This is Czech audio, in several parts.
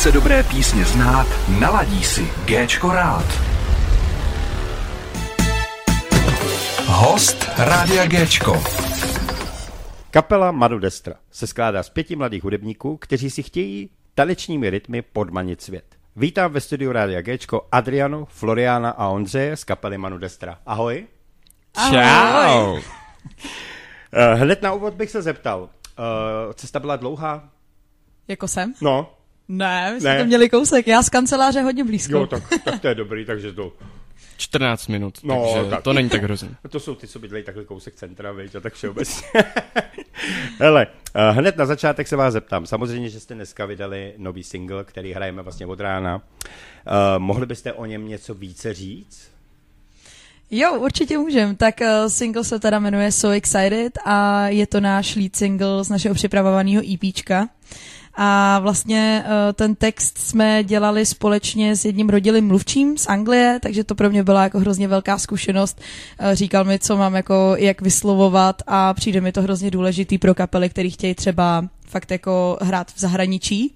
Chce dobré písně znát, naladí si Géčko rád. Host Rádia Géčko. Kapela Madu Destra se skládá z pěti mladých hudebníků, kteří si chtějí tanečními rytmy podmanit svět. Vítám ve studiu Rádia Géčko Adrianu, Floriana a Ondřeje z kapely Manu Destra. Ahoj. Čau. Eh, Hned na úvod bych se zeptal, uh, cesta byla dlouhá? Jako jsem? No, Ne, my jsme Ne. to měli kousek. Já z kanceláře hodně blízko. jo, tak, tak to je dobrý, takže to, 14 minut, No, takže tak. to není tak hrozný. to jsou ty, co bydlejí takhle kousek centra, viď, a tak všeobecně. Hele, uh, hned na začátek se vás zeptám. Samozřejmě, že jste dneska vydali nový single, který hrajeme vlastně od rána. Uh, mohli byste o něm něco více říct? Jo, určitě můžem. Tak uh, single se teda jmenuje So Excited a je to náš lead single z našeho připravovaného EPčka. A vlastně uh, ten text jsme dělali společně s jedním rodilým mluvčím z Anglie, takže to pro mě byla jako hrozně velká zkušenost. Uh, říkal mi, co mám jako jak vyslovovat a přijde mi to hrozně důležitý pro kapely, který chtějí třeba fakt jako hrát v zahraničí.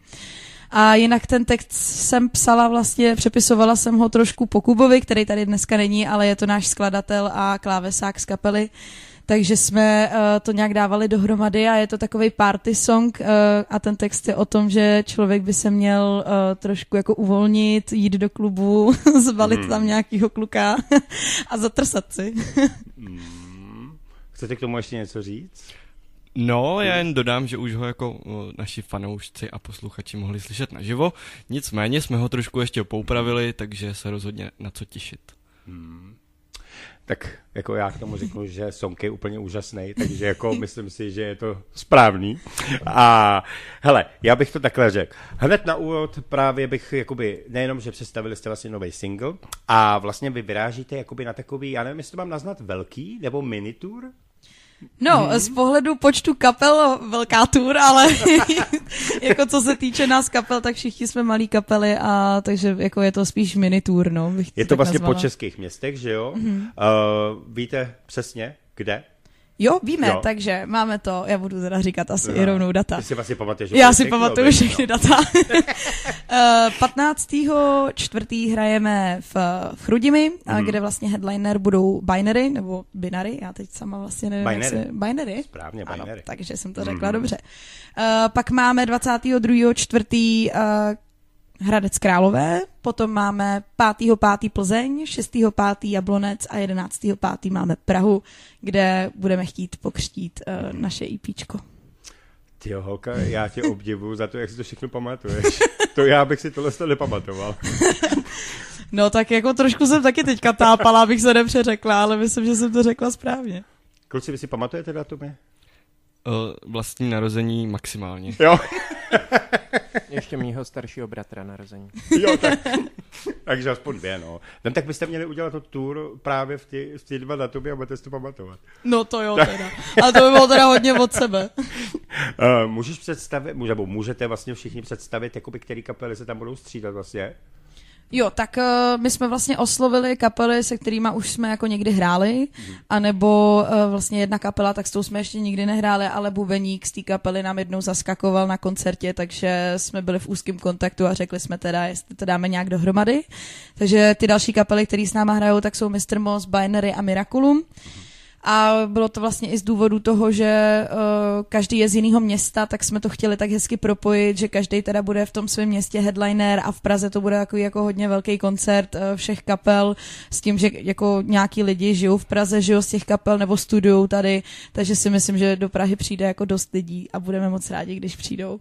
A jinak ten text jsem psala vlastně, přepisovala jsem ho trošku po Kubovi, který tady dneska není, ale je to náš skladatel a klávesák z kapely. Takže jsme uh, to nějak dávali dohromady a je to takový party song uh, a ten text je o tom, že člověk by se měl uh, trošku jako uvolnit, jít do klubu, zvalit Hmm. tam nějakýho kluka a zatrsat si. Chcete k tomu ještě něco říct? No, já jen dodám, že už ho jako naši fanoušci a posluchači mohli slyšet naživo, nicméně jsme ho trošku ještě poupravili, takže se rozhodně na co těšit. Tak jako já k tomu řeknu, že song je úplně úžasný, takže jako myslím si, že je to správný. A hele, já bych to takhle řekl. Hned na úvod právě bych jakoby, nejenom, že představili jste vlastně nový single a vlastně vy vyrážíte jakoby na takový, já nevím, jestli to mám naznat velký nebo mini No, z pohledu počtu kapel velká tour, ale jako co se týče nás kapel, tak všichni jsme malý kapely a takže jako je to spíš mini tour, no. Bych Je to vlastně po nazvala. českých městech, že jo? Mm-hmm. Uh, víte přesně, kde? Jo, víme, Jo. takže máme to, já budu teda říkat asi i rovnou data. Ty si vlastně pamatuješ. Já si pamatuju viď? všechny data. Eh, 15. čtvrtý hrajeme v, v Chrudimi, mm. kde vlastně headliner budou Binary, nebo Binary, já teď sama vlastně nevím, Binary. jak se... Binary? Správně, Ano, Binary. takže jsem to řekla Mhm. dobře. Uh, pak máme 22. čtvrtý uh, Hradec Králové, potom máme 5. 5. Plzeň, 6. 5. Jablonec a 11. 5. máme Prahu, kde budeme chtít pokřtít uh, naše EPčko. Ty jo, holka, já tě obdivuju za to, jak si to všechno pamatuješ. to já bych si tohle to nepamatoval. No tak jako trošku jsem taky teďka tápala, abych se nepřeřekla, ale myslím, že jsem to řekla správně. Kluci, vy si pamatujete datumy? Uh, vlastní narození maximálně. Jo, Ještě mýho staršího bratra narození. jo, tak. Takže aspoň dvě, no. No tak byste měli udělat to tour právě v ty, v ty dva datumy a budete si to pamatovat. No to jo teda. Ale to by bylo teda hodně od sebe. Uh, můžeš představit, může, nebo můžete vlastně všichni představit, jakoby, který kapely se tam budou střídat vlastně? Jo, tak uh, my jsme vlastně oslovili kapely, se kterými už jsme jako někdy hráli, anebo uh, vlastně jedna kapela, tak s tou jsme ještě nikdy nehráli, ale bubeník z té kapely nám jednou zaskakoval na koncertě, takže jsme byli v úzkém kontaktu a řekli jsme teda, jestli to dáme nějak dohromady. Takže ty další kapely, které s náma hrajou, tak jsou Mr. Moss, Binary a Miraculum. A bylo to vlastně i z důvodu toho, že uh, každý je z jiného města, tak jsme to chtěli tak hezky propojit, že každý teda bude v tom svém městě headliner a v Praze to bude takový jako hodně velký koncert uh, všech kapel s tím, že jako nějaký lidi žijou v Praze, žijou z těch kapel nebo studují tady, takže si myslím, že do Prahy přijde jako dost lidí a budeme moc rádi, když přijdou.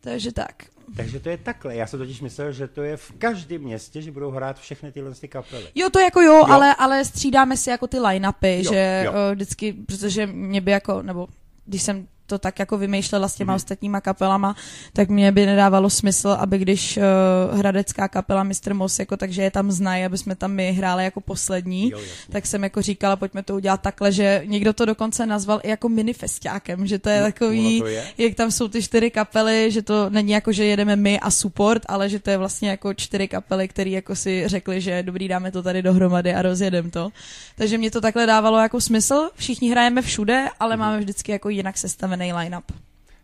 Takže tak. Takže to je takhle. Já jsem totiž myslel, že to je v každém městě, že budou hrát všechny tyhle ty kapely. Jo, to jako jo, jo. Ale, ale střídáme si jako ty line-upy, Jo, že jo. jo. vždycky, protože mě by jako, nebo když jsem to tak jako vymýšlela s těma mm. ostatníma kapelama, tak mě by nedávalo smysl, aby když uh, hradecká kapela Mr. Moss, jako takže je tam znají, aby jsme tam my hráli jako poslední, Jo, jasně. tak jsem jako říkala, pojďme to udělat takhle, že někdo to dokonce nazval i jako minifestiákem, že to je No, takový, to je. jak tam jsou ty čtyři kapely, že to není jako, že jedeme my a support, ale že to je vlastně jako čtyři kapely, které jako si řekli, že dobrý, dáme to tady dohromady a rozjedem to. Takže mě to takhle dávalo jako smysl. Všichni hrajeme všude, ale Mhm. máme vždycky jako jinak they line up.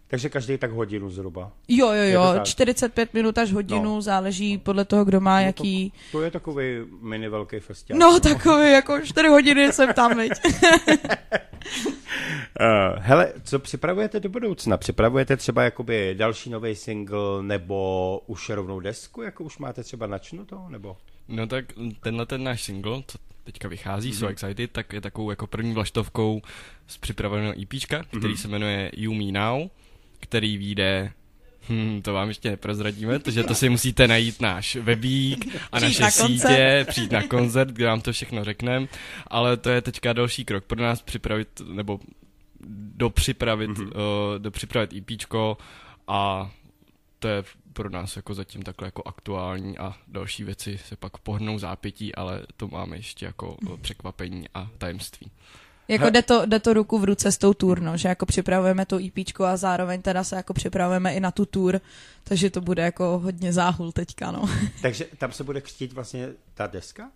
Takže každý tak hodinu zhruba. Jo, jo, to jo, tak? 45 minut až hodinu, No. záleží podle toho, kdo má No jaký... To je takový mini velký festival. No, takový, jako 4 hodiny jsem tam, viď. Uh, hele, co připravujete do budoucna? Připravujete třeba jakoby další nový single nebo už rovnou desku, jako už máte třeba načnuto, nebo? No tak tenhle ten náš single, co teďka vychází, Mhm. mm-hmm. So Excited, tak je takovou jako první vlaštovkou z připraveného EPčka, který Mhm. mm-hmm. se jmenuje You Me Now, který vyjde Hmm, to vám ještě neprozradíme, takže to si musíte najít náš webík a Přijít naše na koncert. sítě, přijít na koncert, kde vám to všechno řekneme, ale to je teďka další krok pro nás připravit, nebo dopřipravit, Mhm. mm-hmm. uh, dopřipravit EPčko a to je pro nás jako zatím takhle jako aktuální a další věci se pak pohrnou zápětí, ale to máme ještě jako eh, překvapení a tajemství. Jako jde to, jde to ruku v ruce s tou tour, no, že jako připravujeme tu EPčku a zároveň teda se jako připravujeme i na tu tour, takže to bude jako hodně záhul teďka, no. Takže tam se bude křtít vlastně ta deska?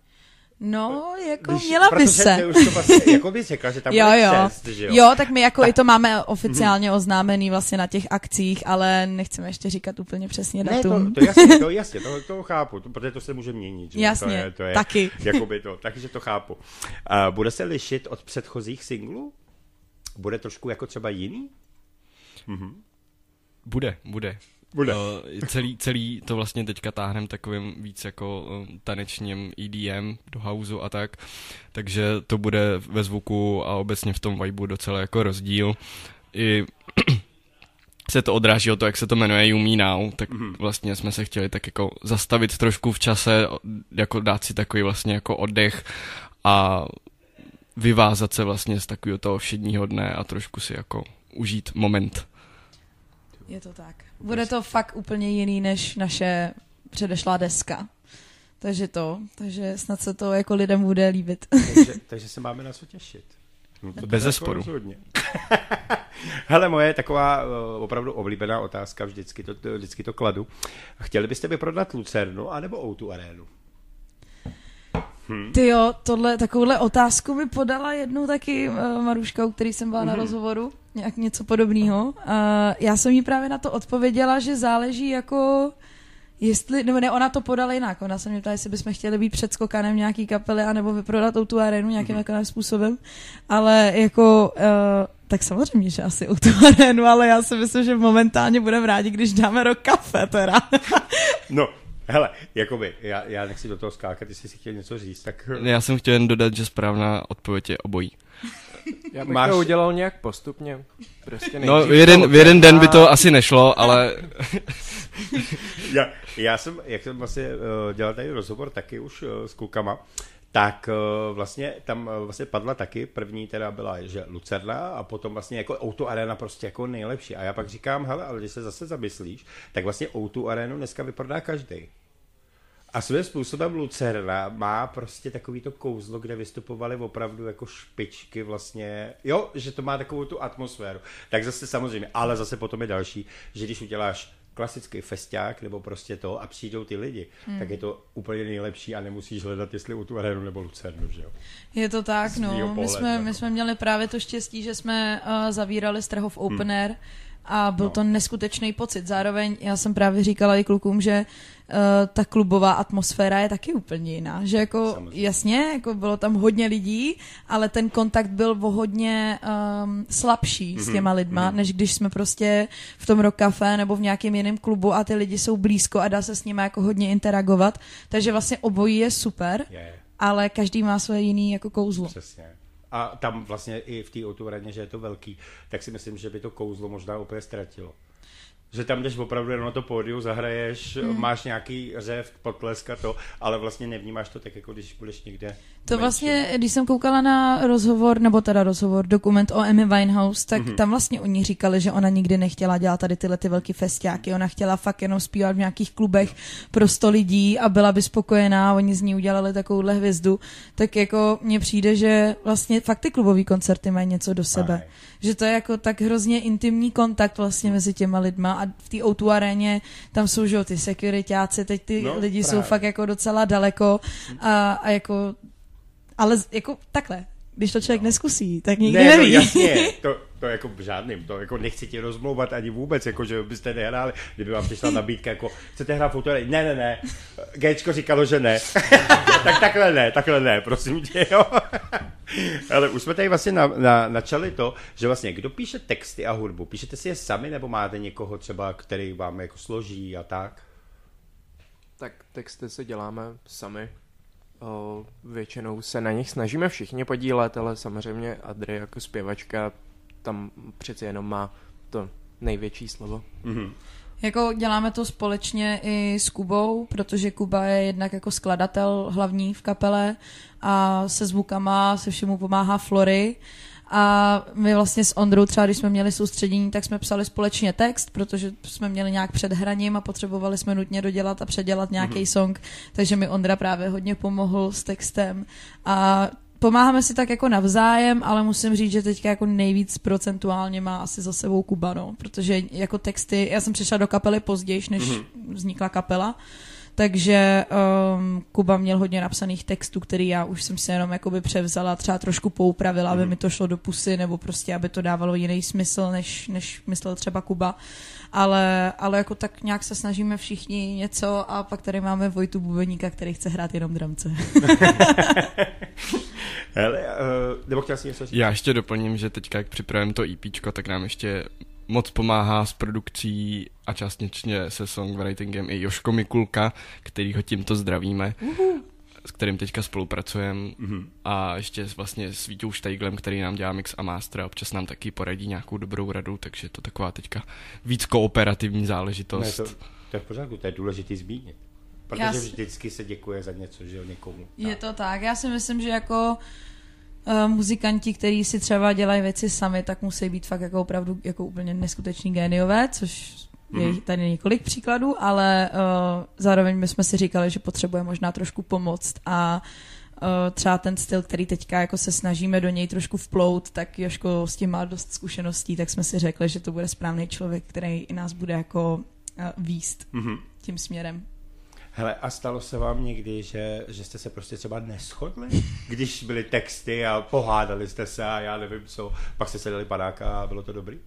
No, jako Když- měla by protože se. Ty už to vlastně, jako bys řekla, že tam Jo, bude jo. křest, že jo? jo, tak my jako i to máme oficiálně oznámený vlastně na těch akcích, ale nechceme ještě říkat úplně přesně Ne, datum. to, to jasně, to jasně, to, to chápu, to, protože to se může měnit. Že? Jasně, to je, to je, taky. Jakoby to, takže to chápu. Uh, bude se lišit od předchozích singlů? Bude trošku jako třeba jiný? Bude, bude. Bude. Uh, celý, celý to vlastně teďka táhnem takovým víc jako uh, tanečním EDM do houseu a tak, takže to bude ve zvuku a obecně v tom vibu docela jako rozdíl. I se to odráží o to, jak se to jmenuje You Me Now, tak Mhm. vlastně jsme se chtěli tak jako zastavit trošku v čase, jako dát si takový vlastně jako oddech a vyvázat se vlastně z takového toho všedního dne a trošku si jako užít moment. Je to tak. Bude to fakt úplně jiný než naše předešlá deska. Takže to, takže snad se to jako lidem bude líbit. takže, takže se máme na co těšit. No, to Bez zesporu. jako. Hele, moje taková uh, opravdu oblíbená otázka, vždycky to, to, vždycky to kladu. Chtěli byste vyprodat Lucernu anebo Outu arénu? Ty jo, tohle, takovouhle otázku mi podala jednou taky uh, Maruška, u který jsem byla na rozhovoru, nějak něco podobného. Uh, já jsem jí právě na to odpověděla, že záleží jako Jestli, nebo ne, ona to podala jinak. Ona se mě ptala, jestli bychom chtěli být před skokanem nějaký kapely, anebo vyprodat tu arénu nějakým mm-hmm. takovým způsobem. Ale jako, uh, tak samozřejmě, že asi tu arénu, ale já si myslím, že momentálně budeme rádi, když dáme rok kafe teda. No, hele, jakoby, já, já nechci do toho skákat, jestli si chtěl něco říct, tak... Já jsem chtěl jen dodat, že správná odpověď je obojí. Já bych Máš- to udělal nějak postupně. Prostě No, v jeden, v jeden den by to asi nešlo, ale Já, já jsem, jak jsem vlastně uh, dělal tady rozhovor taky už uh, s klukama, tak uh, vlastně tam vlastně padla taky, první teda byla, že Lucerna a potom vlastně jako Auto Arena prostě jako nejlepší. A já pak říkám, hele, ale když se zase zamyslíš, tak vlastně Auto Arenu dneska vyprodá každý. A svým způsobem Lucerna má prostě takový to kouzlo, kde vystupovali opravdu jako špičky vlastně, jo, že to má takovou tu atmosféru. Tak zase samozřejmě, ale zase potom je další, že když uděláš klasický festiák nebo prostě to a přijdou ty lidi, hmm. tak je to úplně nejlepší a nemusíš hledat, jestli u tu arénu nebo Lucernu, že jo. Je to tak, no. My jsme, jako. my jsme měli právě to štěstí, že jsme uh, zavírali Strahov Open Air a byl No. to neskutečný pocit. Zároveň já jsem právě říkala i klukům, že uh, ta klubová atmosféra je taky úplně jiná. Že jako Samozřejmě. jasně, jako bylo tam hodně lidí, ale ten kontakt byl o hodně um, slabší s těma lidma, než když jsme prostě v tom rock cafe nebo v nějakém jiném klubu a ty lidi jsou blízko a dá se s nimi jako hodně interagovat. Takže vlastně obojí je super, Je, ale každý má svoje jiný jako kouzlo. přesně. A tam vlastně i v té autoraně, že je to velký, tak si myslím, že by to kouzlo možná úplně ztratilo. Že tam jdeš opravdu jenom na to pódium, zahraješ, hmm. máš nějaký řev, potlesk a to, ale vlastně nevnímáš to tak, jako když budeš někde To vlastně, když jsem koukala na rozhovor, nebo teda rozhovor, dokument o Amy Winehouse, tak mm-hmm. tam vlastně oni říkali, že ona nikdy nechtěla dělat tady tyhle ty velký festiáky, ona chtěla fakt jenom zpívat v nějakých klubech pro sto lidí a byla by spokojená, oni z ní udělali takovouhle hvězdu, tak jako mně přijde, že vlastně fakt ty klubové koncerty mají něco do sebe. Mají. Že to je jako tak hrozně intimní kontakt vlastně mezi těma lidma a v té O2 aréně tam jsou, že jo, ty securitáci, teď ty No, no, lidi právě. jsou fakt jako docela daleko a, a jako ale jako takhle, když to člověk neskusí, tak nikdy ne, neví. No, jasně, to, to jako v žádným, to jako nechci ti rozmlouvat ani vůbec, jako že byste nehráli, kdyby vám přišla nabídka, jako chcete hrát fotore, ne, ne, ne, Gčko říkalo, že ne, tak takhle ne, takhle ne, prosím tě, jo. Ale už jsme tady vlastně na, na, načali to, že vlastně kdo píše texty a hudbu, píšete si je sami, nebo máte někoho třeba, který vám jako složí a tak? Tak texty si děláme sami. O, většinou se na nich snažíme všichni podílet, ale samozřejmě Adry jako zpěvačka tam přeci jenom má to největší slovo. Mhm. Jako děláme to společně i s Kubou, protože Kuba je jednak jako skladatel hlavní v kapele a se zvukama se všemu pomáhá Flory. A my vlastně s Ondrou třeba, když jsme měli soustředění, tak jsme psali společně text, protože jsme měli nějak před hraním a potřebovali jsme nutně dodělat a předělat nějaký mm-hmm. song, takže mi Ondra právě hodně pomohl s textem. A pomáháme si tak jako navzájem, ale musím říct, že teďka jako nejvíc procentuálně má asi za sebou Kuba, no, protože jako texty, já jsem přišla do kapely později, než mm-hmm. vznikla kapela, takže um, Kuba měl hodně napsaných textů, který já už jsem si jenom jakoby převzala, třeba trošku poupravila, aby mi to šlo do pusy, nebo prostě, aby to dávalo jiný smysl, než, než myslel třeba Kuba. Ale, ale jako tak nějak se snažíme všichni něco a pak tady máme Vojtu Bubeníka, který chce hrát jenom dramce. Hele, uh, nebo chtěl jsi něco říct? Já ještě doplním, že teďka, jak připravujeme to EP, tak nám ještě moc pomáhá s produkcí a částečně se songwritingem i Joško Mikulka, který ho tímto zdravíme, uh-huh. S kterým teďka spolupracujeme uh-huh. a ještě vlastně s Vítou Štajglem, který nám dělá mix a master a občas nám taky poradí nějakou dobrou radu, takže to taková teďka víc kooperativní záležitost. Ne, to, to je v pořádku, to je důležitý zmínit. Protože Já si- vždycky se děkuje za něco, že jo, někomu. Je to tak. Já si myslím, že jako uh, muzikanti, kteří si třeba dělají věci sami, tak musí být fakt jako opravdu jako úplně neskuteční géniové, což je Mhm. tady několik příkladů, ale uh, zároveň my jsme si říkali, že potřebuje možná trošku pomoct a uh, třeba ten styl, který teďka jako se snažíme do něj trošku vplout, tak Joško s tím má dost zkušeností, tak jsme si řekli, že to bude správný člověk, který i nás bude jako uh, výst Mhm. tím směrem. Hele, a stalo se vám někdy, že, že jste se prostě třeba neschodli? Když byly texty a pohádali jste se a já nevím co, pak jste se dali padáka a bylo to dobrý?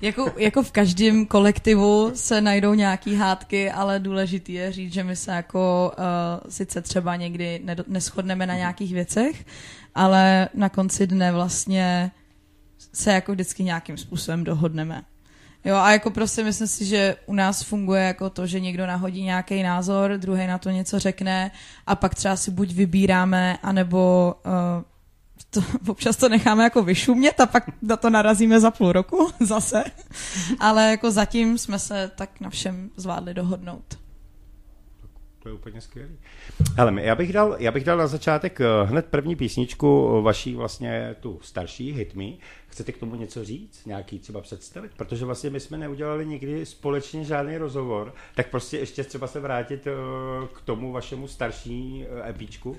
Jako, jako v každém kolektivu se najdou nějaký hádky, ale důležitý je říct, že my se jako uh, sice třeba někdy neschodneme na nějakých věcech, ale na konci dne vlastně se jako vždycky nějakým způsobem dohodneme. Jo, a jako prostě myslím si, že u nás funguje jako to, že někdo nahodí nějaký názor, druhý na to něco řekne a pak třeba si buď vybíráme, anebo uh, to, občas to necháme jako vyšumět a pak na to narazíme za půl roku zase. Ale jako zatím jsme se tak na všem zvládli dohodnout. To je úplně skvělý. Hele, já bych dal, já bych dal na začátek eh, hned první písničku eh, vaší vlastně tu starší Hit Me. Chcete k tomu něco říct? Nějaký třeba představit? Protože vlastně my jsme neudělali nikdy společně žádný rozhovor, tak prostě ještě třeba se vrátit eh, k tomu vašemu starší eh, EPčku,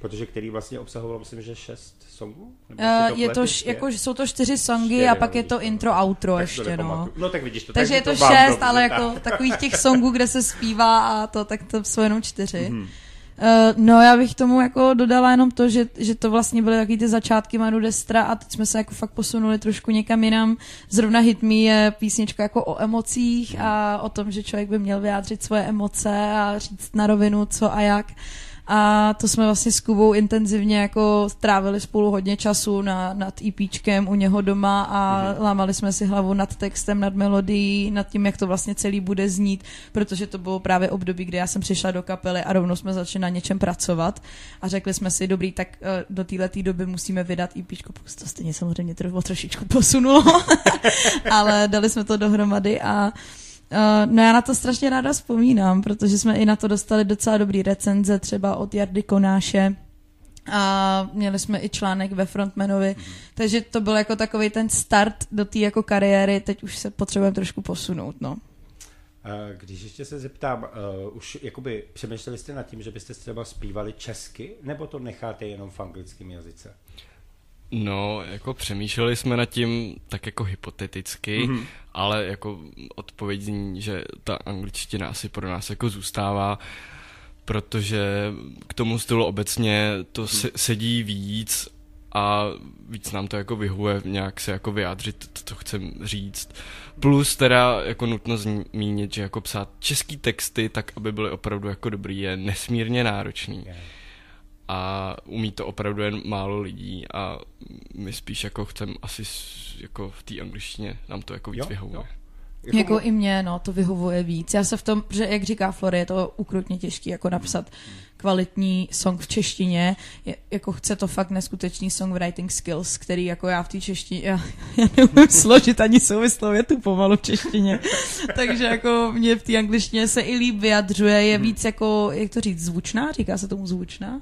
protože který vlastně obsahoval, myslím, že šest songů? Nebo Uh, je to, š, jako, jsou to čtyři songy Čtyři, a pak je to to. intro, outro Tak to ještě, no. No tak vidíš to. Takže je to mám šest, ale tak. jako takových těch songů, kde se zpívá a to, tak to jsou jenom čtyři. Mhm. Uh, no já bych tomu jako dodala jenom to, že, že to vlastně byly takový ty začátky Manu Destra a teď jsme se jako fakt posunuli trošku někam jinam. Zrovna Hit Me je písnička jako o emocích a o tom, že člověk by měl vyjádřit svoje emoce a říct na rovinu co a jak. A to jsme vlastně s Kubou intenzivně jako strávili spolu hodně času na, nad EPčkem u něho doma a mm-hmm. lámali jsme si hlavu nad textem, nad melodií, nad tím, jak to vlastně celý bude znít, protože to bylo právě období, kdy já jsem přišla do kapely a rovnou jsme začali na něčem pracovat a řekli jsme si, dobrý, tak eh, do této doby musíme vydat EPčko, pokud to stejně samozřejmě tro, trošičku posunulo, ale dali jsme to dohromady a Uh, no já na to strašně ráda vzpomínám, protože jsme i na to dostali docela dobrý recenze, třeba od Jardy Konáše a měli jsme i článek ve Frontmanovi, takže to byl jako takový ten start do té jako kariéry, teď už se potřebujeme trošku posunout, no. Eh, Když ještě se zeptám, uh, už jakoby přemýšleli jste nad tím, že byste třeba zpívali česky, nebo to necháte jenom v anglickém jazyce? No, jako přemýšleli jsme nad tím tak jako hypoteticky, Mhm. mm-hmm. ale jako odpověď zní, že ta angličtina asi pro nás jako zůstává, protože k tomu stylu obecně to se, sedí víc a víc nám to jako vyhuje nějak se jako vyjádřit, to, to chcem říct. Plus teda jako nutno zmínit, že jako psát český texty tak, aby byly opravdu jako dobrý, je nesmírně náročný. A umí to opravdu jen málo lidí a my spíš jako chcem asi jako v té angličtině nám to jako víc jo, vyhovuje. Jo. Jako, jako i mě, no, to vyhovuje víc. Já se v tom, že jak říká Flory, je to ukrutně těžké jako napsat kvalitní song v češtině. Je, jako chce to fakt neskutečný songwriting skills, který jako já v té češtině, já, já neumím složit ani souvislou větu pomalu v češtině. Takže jako mě v té angličtině se i líp vyjadřuje, je víc jako, jak to říct, zvučná, říká se tomu zvučná?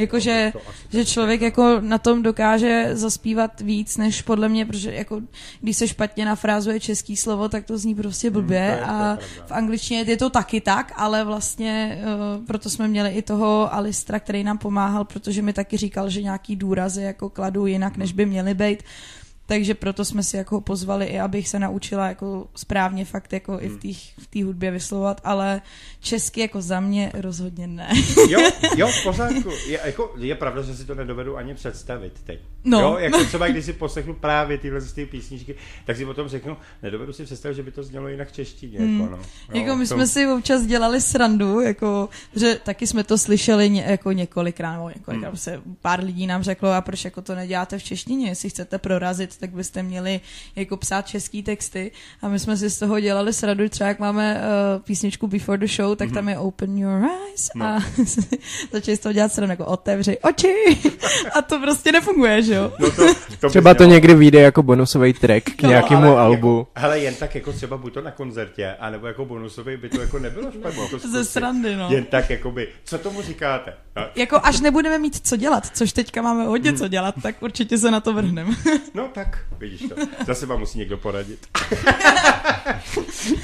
Jakože, že člověk jako na tom dokáže zaspívat víc, než podle mě, protože jako, když se špatně nafrázuje český slovo, tak to zní prostě hmm, blbě hmm, a v angličtině je to taky tak, ale vlastně uh, proto jsme měli i toho Alistra, který nám pomáhal, protože mi taky říkal, že nějaký důrazy jako kladu jinak, než by měly být takže proto jsme si jako pozvali i, abych se naučila jako správně fakt jako hmm. i v té v hudbě vyslovovat, ale česky jako za mě rozhodně ne. jo, jo, v pořádku. Je, jako, je pravda, že si to nedovedu ani představit teď. No. Jo, jako třeba když si poslechnu právě tyhle ty písničky, tak si potom řeknu, nedovedu si představit, že by to znělo jinak v češtině. Hmm. Jako, no. jo, jako my to... jsme si občas dělali srandu, jako, že taky jsme to slyšeli ně, jako několikrát, nebo několikrát, hmm. se pár lidí nám řeklo, a proč jako to neděláte v češtině, jestli chcete prorazit, tak byste měli jako psát český texty a my jsme si z toho dělali sradu, třeba jak máme uh, písničku Before the Show, tak mm-hmm. tam je Open Your Eyes no. a začali z toho dělat sradu jako otevři oči a to prostě nefunguje, že jo? No to, to třeba to někdy vyjde jako bonusový track k no, nějakému jako- albu. Jako, hele, jen tak jako třeba buď to na koncertě, anebo jako bonusový by to jako nebylo špatně. Jako Ze srandy, no. Jen tak jakoby, co tomu říkáte? No. Jako až nebudeme mít co dělat, což teďka máme hodně co dělat, tak určitě se na to vrhneme. no tak, Vidíš to. Zase vám musí někdo poradit.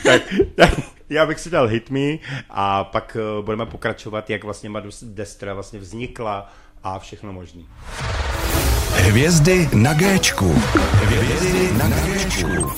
tak, tak, já bych si dal Hit Me a pak uh, budeme pokračovat, jak vlastně Madus Destra vlastně vznikla a všechno možný. Hvězdy na Géčku. Hvězdy na Géčku.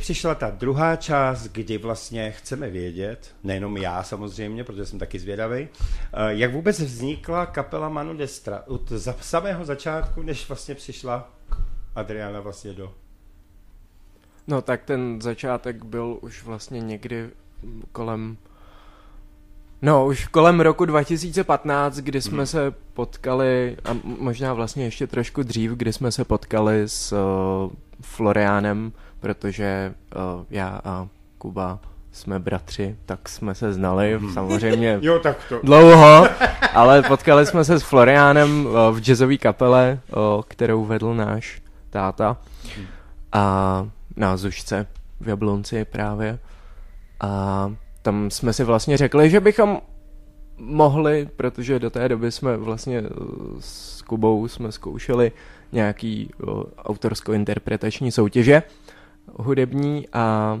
Teď přišla ta druhá část, kdy vlastně chceme vědět, nejenom já samozřejmě, protože jsem taky zvědavý, jak vůbec vznikla kapela Manu Destra od samého začátku, než vlastně přišla Adriana vlastně do... No tak ten začátek byl už vlastně někdy kolem No, už kolem roku 2015, kdy jsme hmm. se potkali, a možná vlastně ještě trošku dřív, kdy jsme se potkali s Florianem, protože uh, já a Kuba jsme bratři, tak jsme se znali hmm. samozřejmě jo, tak to. dlouho, ale potkali jsme se s Florianem uh, v jazzové kapele, uh, kterou vedl náš táta hmm. a na Zušce v Jablonci právě. A tam jsme si vlastně řekli, že bychom mohli, protože do té doby jsme vlastně eh, s Kubou jsme zkoušeli nějaký autorsko-interpretační soutěže hudební a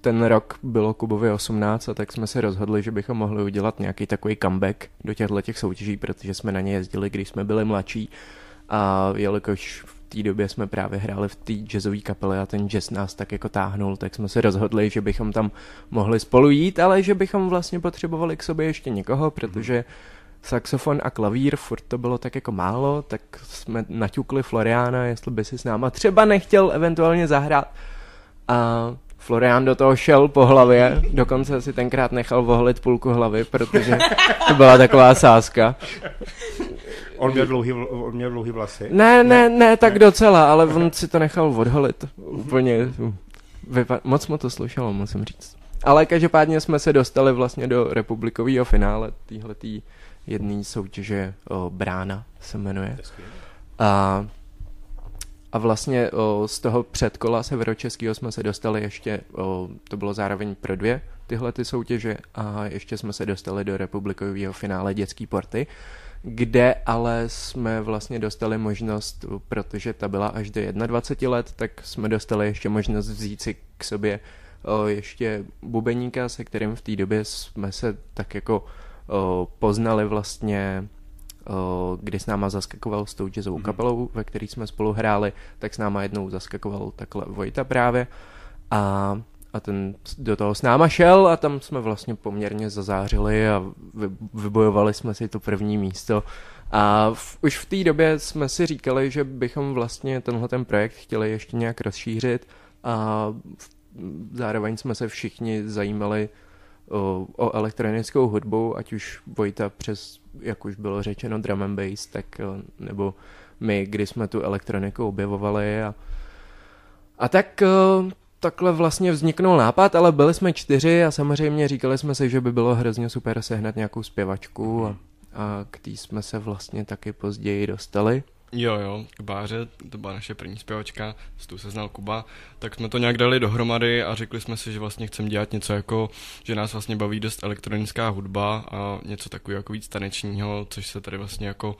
ten rok bylo Kubovi 18 a tak jsme se rozhodli, že bychom mohli udělat nějaký takový comeback do těchto těch soutěží, protože jsme na ně jezdili, když jsme byli mladší. A jelikož té době jsme právě hráli v té jazzové kapele a ten jazz nás tak jako táhnul, tak jsme se rozhodli, že bychom tam mohli spolu jít, ale že bychom vlastně potřebovali k sobě ještě někoho, protože saxofon a klavír, furt to bylo tak jako málo, tak jsme naťukli Floriana, jestli by si s náma třeba nechtěl eventuálně zahrát. A Florian do toho šel po hlavě, dokonce si tenkrát nechal vohlit půlku hlavy, protože to byla taková sázka. On měl dlouhý, on měl dlouhý vlasy? Ne, ne, ne, tak ne. docela, ale on si to nechal odholit. Úplně, vypa- moc mu to slušelo, musím říct. Ale každopádně jsme se dostali vlastně do republikového finále téhletý jedné soutěže o, Brána se jmenuje. A, a vlastně o, z toho předkola severočeského jsme se dostali ještě, o, to bylo zároveň pro dvě tyhle ty soutěže a ještě jsme se dostali do republikového finále dětský porty kde ale jsme vlastně dostali možnost, protože ta byla až do 21 let, tak jsme dostali ještě možnost vzít si k sobě o, ještě bubeníka, se kterým v té době jsme se tak jako poznali vlastně kdy s náma zaskakoval s tou jazzovou mm-hmm. kapelou, ve který jsme spolu hráli, tak s náma jednou zaskakoval takhle Vojta právě a a ten do toho s náma šel a tam jsme vlastně poměrně zazářili a vybojovali jsme si to první místo. A v, už v té době jsme si říkali, že bychom vlastně tenhle ten projekt chtěli ještě nějak rozšířit a v, zároveň jsme se všichni zajímali o, o elektronickou hudbu, ať už Vojta přes, jak už bylo řečeno, drum and bass, tak nebo my, kdy jsme tu elektroniku objevovali a a tak takhle vlastně vzniknul nápad, ale byli jsme čtyři a samozřejmě říkali jsme si, že by bylo hrozně super sehnat nějakou zpěvačku a, a k tý jsme se vlastně taky později dostali. Jo, jo, k Báře, to byla naše první zpěvačka, s tou se znal Kuba, tak jsme to nějak dali dohromady a řekli jsme si, že vlastně chceme dělat něco jako, že nás vlastně baví dost elektronická hudba a něco takového jako víc tanečního, což se tady vlastně jako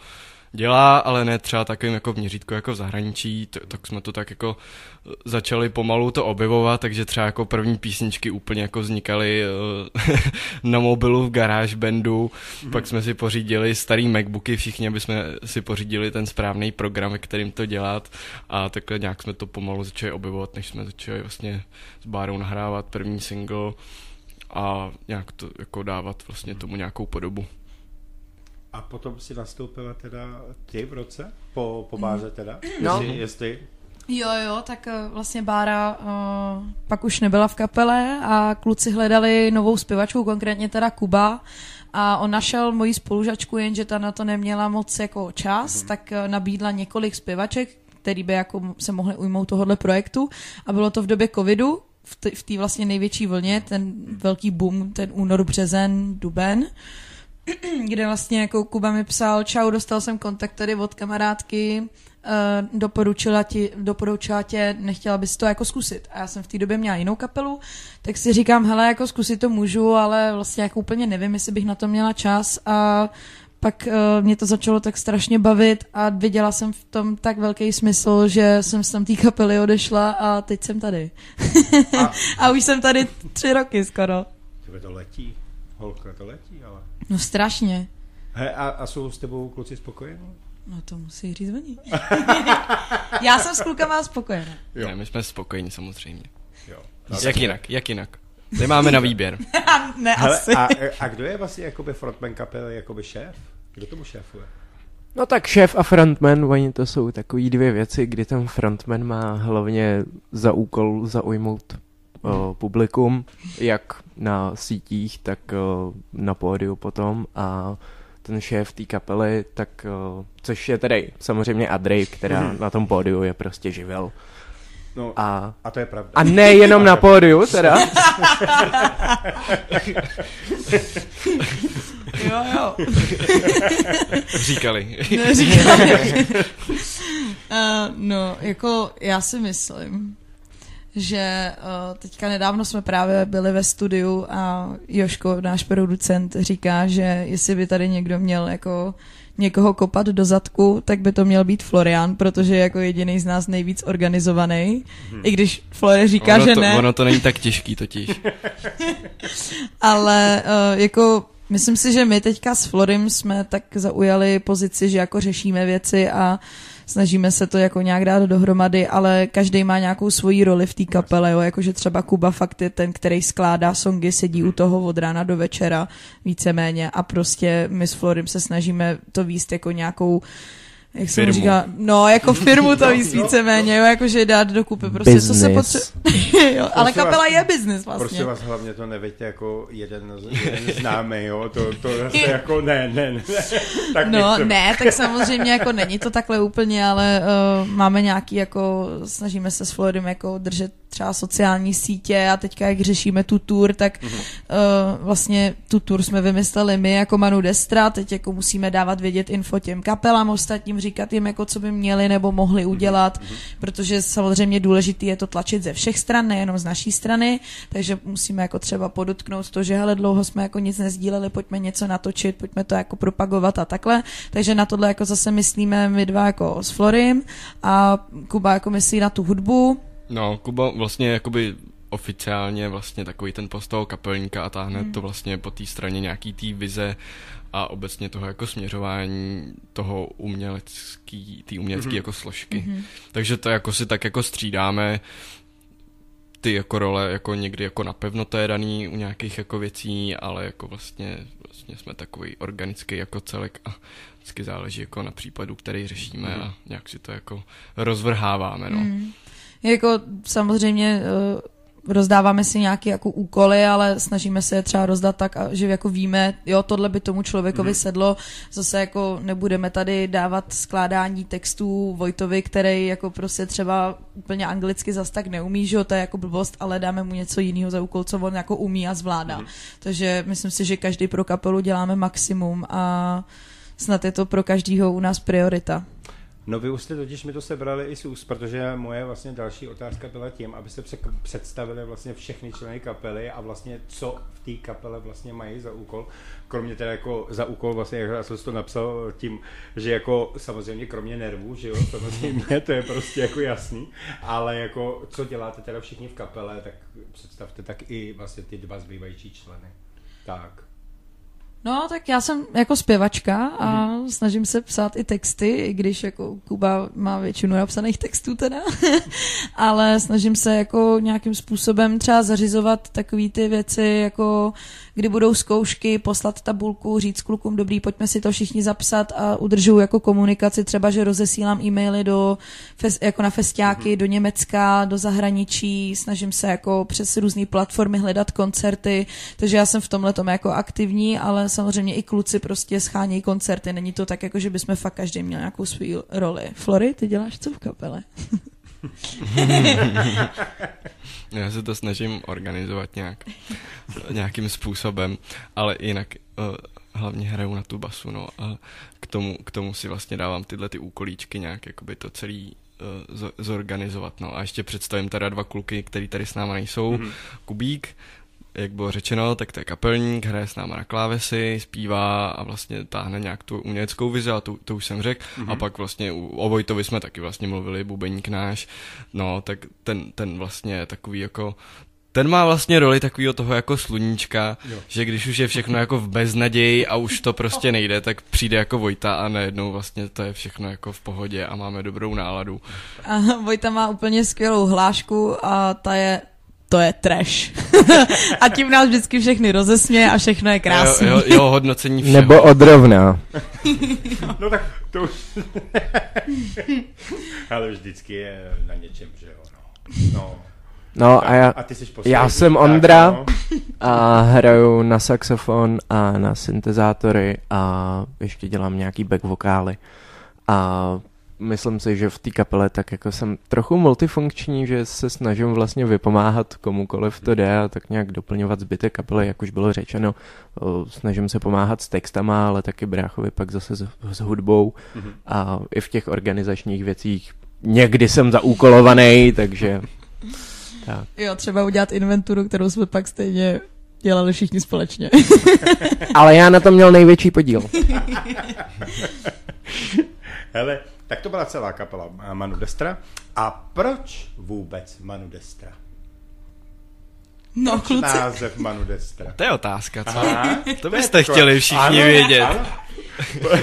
dělá, ale ne třeba takovým jako v měřítku jako v zahraničí, t- tak jsme to tak jako začali pomalu to objevovat, takže třeba jako první písničky úplně jako vznikaly uh, na mobilu v garáž bandu, mm-hmm. pak jsme si pořídili starý Macbooky všichni, aby jsme si pořídili ten správný program, kterým to dělat a takhle nějak jsme to pomalu začali objevovat, než jsme začali vlastně s Bárou nahrávat první single a nějak to jako dávat vlastně tomu nějakou podobu. A potom si nastoupila teda ty v roce? Po, po báze teda? No. Jestli, jestli... Jo, jo, tak eh, vlastně Bára uh, pak už nebyla v kapele a kluci hledali novou zpěvačku, konkrétně teda Kuba. A on našel moji spolužačku, jenže ta na to neměla moc jako čas, mm-hmm. tak uh, nabídla několik zpěvaček, který by jako se mohly ujmout tohohle projektu. A bylo to v době covidu, v té vlastně největší vlně, ten velký boom, ten únor, březen, duben. Uh, kde vlastně jako Kuba mi psal, čau, dostal jsem kontakt tady od kamarádky, uh, doporučila, ti, doporučila tě, nechtěla bys to jako zkusit. A já jsem v té době měla jinou kapelu, tak si říkám, hele, jako zkusit to můžu, ale vlastně jako úplně nevím, jestli bych na to měla čas a pak uh, mě to začalo tak strašně bavit a viděla jsem v tom tak velký smysl, že jsem z tam té kapely odešla a teď jsem tady. a... a už jsem tady tři roky skoro. Tebe to letí, holka to letí. No strašně. He, a, a jsou s tebou kluci spokojení? No to musí říct oni. Já jsem s klukama spokojená. Jo. Ne, my jsme spokojení samozřejmě. Jo. Jak jinak, jak jinak. Nemáme na výběr. ne, Hele, asi. a, a kdo je vlastně jakoby frontman kapely, jakoby šéf? Kdo tomu šéfuje? No tak šéf a frontman, oni to jsou takový dvě věci, kdy ten frontman má hlavně za úkol zaujmout publikum, jak na sítích, tak o, na pódiu potom a ten šéf té kapely, tak o, což je tedy samozřejmě Adrej, která na tom pódiu je prostě živel. No, a, A, to je pravda. a ne jenom na pódiu teda. Jo, jo. Říkali. Neříkám. uh, no, jako já si myslím, že uh, teďka nedávno jsme právě byli ve studiu a Joško, náš producent, říká, že jestli by tady někdo měl jako někoho kopat do zadku, tak by to měl být Florian, protože je jako jediný z nás nejvíc organizovaný. I když Flore říká, ono že to, ne. Ono to není tak těžký totiž. Ale uh, jako myslím si, že my teďka s Florim jsme tak zaujali pozici, že jako řešíme věci a snažíme se to jako nějak dát dohromady, ale každý má nějakou svoji roli v té kapele, jo? jakože třeba Kuba fakt je ten, který skládá songy, sedí u toho od rána do večera víceméně a prostě my s Florim se snažíme to výst jako nějakou jak jsem Firmu. říkala, no jako firmu to víc víceméně, jo, jakože dát dokupy, prostě co se Business. potřebuje, jo, ale Prosím vás- kapela je business vlastně. Prostě vás hlavně to neveďte jako jeden, z- jeden známý, jo, to, to zase jako ne, ne, ne, tak No nechcem. ne, tak samozřejmě jako není to takhle úplně, ale uh, máme nějaký jako, snažíme se s Floridem jako držet třeba sociální sítě a teďka jak řešíme tu tour, tak uh, vlastně tu tour jsme vymysleli my jako Manu Destra, teď jako musíme dávat vědět info těm kapelám ostatním, říkat jim jako co by měli nebo mohli udělat, protože samozřejmě důležité je to tlačit ze všech stran, nejenom z naší strany, takže musíme jako třeba podotknout to, že hele dlouho jsme jako nic nezdíleli, pojďme něco natočit, pojďme to jako propagovat a takhle, takže na tohle jako zase myslíme my dva jako s Florim a Kuba jako myslí na tu hudbu, No, Kuba vlastně jakoby oficiálně vlastně takový ten post toho kapelníka a táhne Hmm. to vlastně po té straně nějaký té vize a obecně toho jako směřování toho umělecký, té umělecké Mhm. jako složky. Mhm. Takže to jako si tak jako střídáme ty jako role jako někdy jako napevno to je daný u nějakých jako věcí, ale jako vlastně, vlastně jsme takový organický jako celek a vždycky záleží jako na případu, který řešíme a nějak si to jako rozvrháváme, no. Mm. Jako samozřejmě eh, rozdáváme si nějaké jako úkoly, ale snažíme se je třeba rozdat tak, že jako víme, jo, tohle by tomu člověkovi Mhm. sedlo, zase jako nebudeme tady dávat skládání textů Vojtovi, který jako prostě třeba úplně anglicky zas tak neumí, že jo, to je jako blbost, ale dáme mu něco jiného za úkol, co on jako umí a zvládá. Mhm. Takže myslím si, že každý pro kapelu děláme maximum a snad je to pro každýho u nás priorita. No vy už jste totiž mi to sebrali i z úst, protože moje vlastně další otázka byla tím, aby se přek- představili vlastně všechny členy kapely a vlastně co v té kapele vlastně mají za úkol. Kromě teda jako za úkol vlastně, jak jsem to napsal tím, že jako samozřejmě kromě nervů, že jo, samozřejmě, to je prostě jako jasný, ale jako co děláte teda všichni v kapele, tak představte tak i vlastně ty dva zbývající členy. Tak. No, tak já jsem jako zpěvačka a snažím se psát i texty, i když jako Kuba má většinu napsaných textů teda, ale snažím se jako nějakým způsobem třeba zařizovat takové ty věci, jako kdy budou zkoušky, poslat tabulku, říct klukům, dobrý, pojďme si to všichni zapsat a udržuju jako komunikaci, třeba, že rozesílám e-maily do, fes, jako na festiáky, do Německa, do zahraničí, snažím se jako přes různé platformy hledat koncerty, takže já jsem v tomhle tom jako aktivní, ale samozřejmě i kluci prostě schánějí koncerty, není to tak jako, že bychom fakt každý měl nějakou svou roli. Flory, ty děláš co v kapele? Já se to snažím organizovat nějak, nějakým způsobem, ale jinak uh, hlavně hraju na tu basu, no a k tomu, k tomu si vlastně dávám tyhle ty úkolíčky nějak, jakoby to celý uh, zo- zorganizovat, no a ještě představím teda dva kluky, který tady s náma nejsou, mm-hmm. Kubík, jak bylo řečeno, tak to je kapelník, hraje s náma na klávesy, zpívá a vlastně táhne nějak tu uměleckou vizi, a to, to už jsem řekl. Mm-hmm. A pak vlastně u, o Vojtovi jsme taky vlastně mluvili, bubeník náš, no, tak ten, ten vlastně je takový jako ten má vlastně roli takového toho jako sluníčka, jo. že když už je všechno jako v beznaději a už to prostě nejde, tak přijde jako Vojta a najednou vlastně to je všechno jako v pohodě a máme dobrou náladu. A Vojta má úplně skvělou hlášku a ta je to je trash. a tím nás vždycky všechny rozesměje a všechno je krásné. Jo, jo, jo, hodnocení všeho. Nebo odrovná. No tak to už... Ale vždycky je na něčem, že jo. No. no. No a já, a ty jsi poslední, já jsem tak, Ondra no. a hraju na saxofon a na syntezátory a ještě dělám nějaký back vokály. A myslím si, že v té kapele tak jako jsem trochu multifunkční, že se snažím vlastně vypomáhat komukoliv to jde a tak nějak doplňovat zbytek kapely, jak už bylo řečeno. Snažím se pomáhat s textama, ale taky bráchovi pak zase s, s hudbou Mhm. a i v těch organizačních věcích někdy jsem zaúkolovaný, takže tak. Jo, třeba udělat inventuru, kterou jsme pak stejně dělali všichni společně. Ale já na to měl největší podíl. Hele, tak to byla celá kapela eh, Manu Destra. A proč vůbec Manu Destra? No, Proč kluci. název Manu Destra? To je otázka, co? Aha. To byste chtěli všichni Ano, vědět. ano.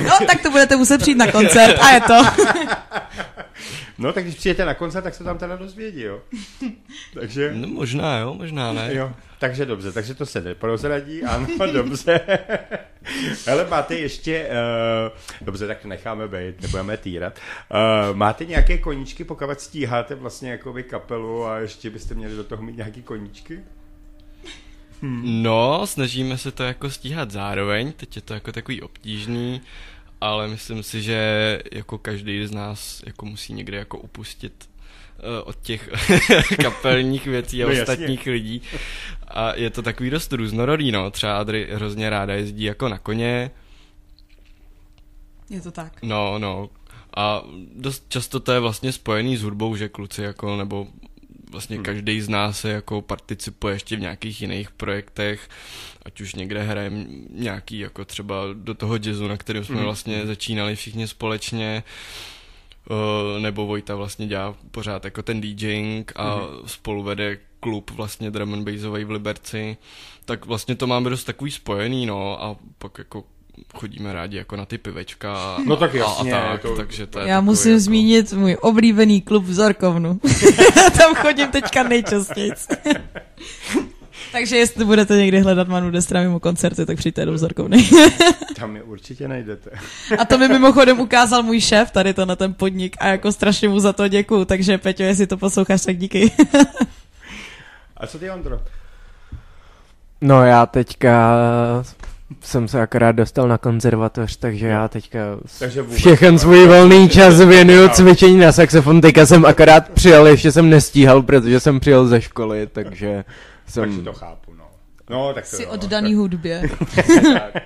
No, tak to budete muset přijít na koncert a je to. No, tak když přijete na koncert, tak se tam teda dozvědí, jo. Takže... No možná jo, možná ne. Jo, takže dobře, takže to se neprozradí, ano, dobře. Ale máte ještě, uh, dobře, tak to necháme být, nebudeme týrat. Uh, máte nějaké koníčky, pokud stíháte vlastně jakoby kapelu a ještě byste měli do toho mít nějaký koníčky? No, snažíme se to jako stíhat zároveň, teď je to jako takový obtížný, ale myslím si, že jako každý z nás jako musí někde jako upustit od těch kapelních věcí a No jasně. ostatních lidí. A je to takový dost různorodý, no. Třeba Adry hrozně ráda jezdí jako na koně, Je to tak. No, no. A dost často to je vlastně spojený s hudbou, že kluci jako, nebo vlastně Hmm. každý z nás se jako participuje ještě v nějakých jiných projektech, ať už někde hrajeme nějaký jako třeba do toho jazzu, na kterém jsme Hmm. vlastně začínali všichni společně, eh, nebo Vojta vlastně dělá pořád jako ten DJing a Hmm. spolu vede klub vlastně drum and bassový v Liberci, tak vlastně to máme dost takový spojený, no, a pak jako chodíme rádi jako na ty pivečka a, No tak a, jasně, a tak, to- takže to je Já musím jako... zmínit můj oblíbený klub v Zorkovnu. Tam chodím teďka nejčastěji. Takže jestli budete někdy hledat Manu Destra mimo koncerty, tak přijďte do Zorkovny. Tam je určitě najdete. A to mi mimochodem ukázal můj šéf tady to na ten podnik a jako strašně mu za to děkuju, takže Peťo, jestli to posloucháš, tak díky. A co ty, Ondro? No já teďka jsem se akorát dostal na konzervatoř, takže já teďka Takže vůbec. všechen svůj volný čas věnuju cvičení na saxofon. Teďka jsem akorát přijel, ještě jsem nestíhal, protože jsem přijel ze školy, takže Takže jsem... to chápu, no. No, tak to Jsi jo, oddaný hudbě. tak.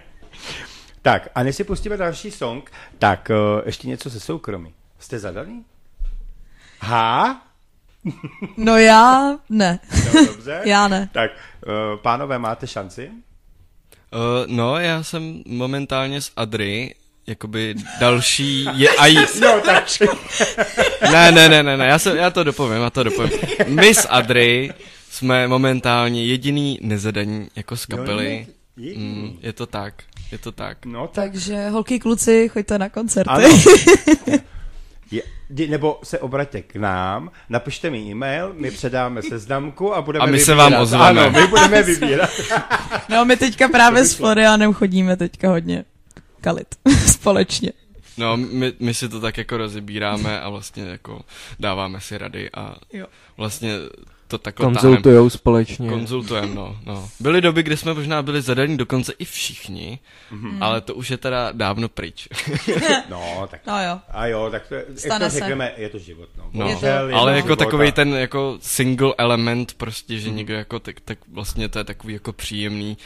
tak, a než si pustíme další song, tak uh, ještě něco ze soukromí. Jste zadaný? Ha? No já ne. No, dobře. Já ne. Tak, uh, pánové, máte šanci? Uh, no, já jsem momentálně s Adry, jakoby další je a j... No, tak. Ne, ne, ne, ne, ne, já, se, já to dopovím, já to dopovím. My s Adry jsme momentálně jediný nezadaní jako z kapely. Mm, je to tak, je to tak. No, tak. Takže holky, kluci, choďte na koncerty. Ano. Je, nebo se obraťte k nám, napište mi e-mail, my předáme seznamku a budeme A my se vybírat. vám ozveme. Ano, my budeme vybírat. No my teďka právě s Florianem chodíme teďka hodně kalit společně. No, my, my si to tak jako rozebíráme a vlastně jako dáváme si rady a Jo. vlastně to takhle. Konzultujou společně. Konzultujeme, no, no. Byly doby, kdy jsme možná byli zadaní dokonce i všichni, mm-hmm. ale to už je teda dávno pryč. No, tak. No jo. A jo, tak to, jak Stane to se. řekneme, je to život, no. No, je ale to jako život takový a- ten jako single element prostě, že někdo jako tak, tak vlastně to je takový jako příjemný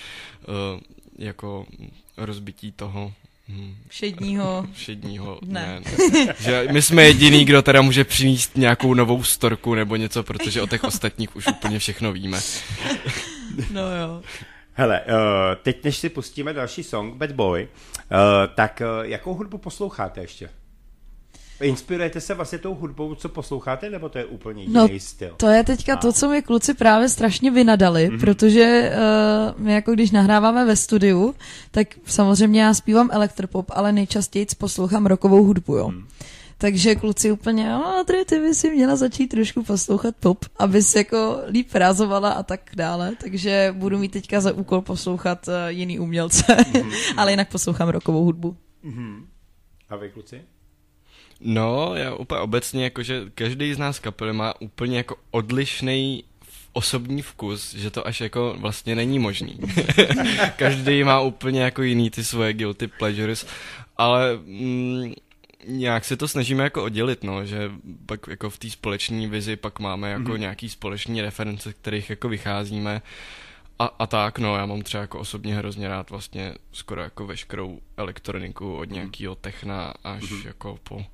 uh, jako rozbití toho Všedního. všedního Ne. ne. ne. Že my jsme jediný, kdo teda může přinést nějakou novou storku nebo něco, protože o těch ostatních už úplně všechno víme. No jo. Hele, uh, teď než si pustíme další song, Bad Boy, uh, tak uh, jakou hudbu posloucháte ještě? Inspirujete se vlastně tou hudbou, co posloucháte, nebo to je úplně jiný No, styl? To je teďka A. to, co mi kluci právě strašně vynadali, mm-hmm. protože uh, my jako když nahráváme ve studiu, tak samozřejmě já zpívám elektropop, ale nejčastěji poslouchám rockovou hudbu, jo. Mm. Takže kluci úplně, a Adri, ty by si měla začít trošku poslouchat pop, abys jako líp rázovala a tak dále. Takže budu mít teďka za úkol poslouchat uh, jiný umělce, mm-hmm. ale jinak poslouchám rockovou hudbu. Mm-hmm. A vy, kluci? No, já úplně obecně, jakože každý z nás kapely má úplně jako odlišný osobní vkus, že to až jako vlastně není možný. každý má úplně jako jiný ty svoje guilty pleasures, ale mm, nějak se to snažíme jako oddělit, no, že pak jako v té společné vizi pak máme jako mm-hmm. nějaký společný reference, kterých jako vycházíme a, a tak, no, já mám třeba jako osobně hrozně rád vlastně skoro jako veškerou elektroniku od nějakého techna až mm-hmm. jako po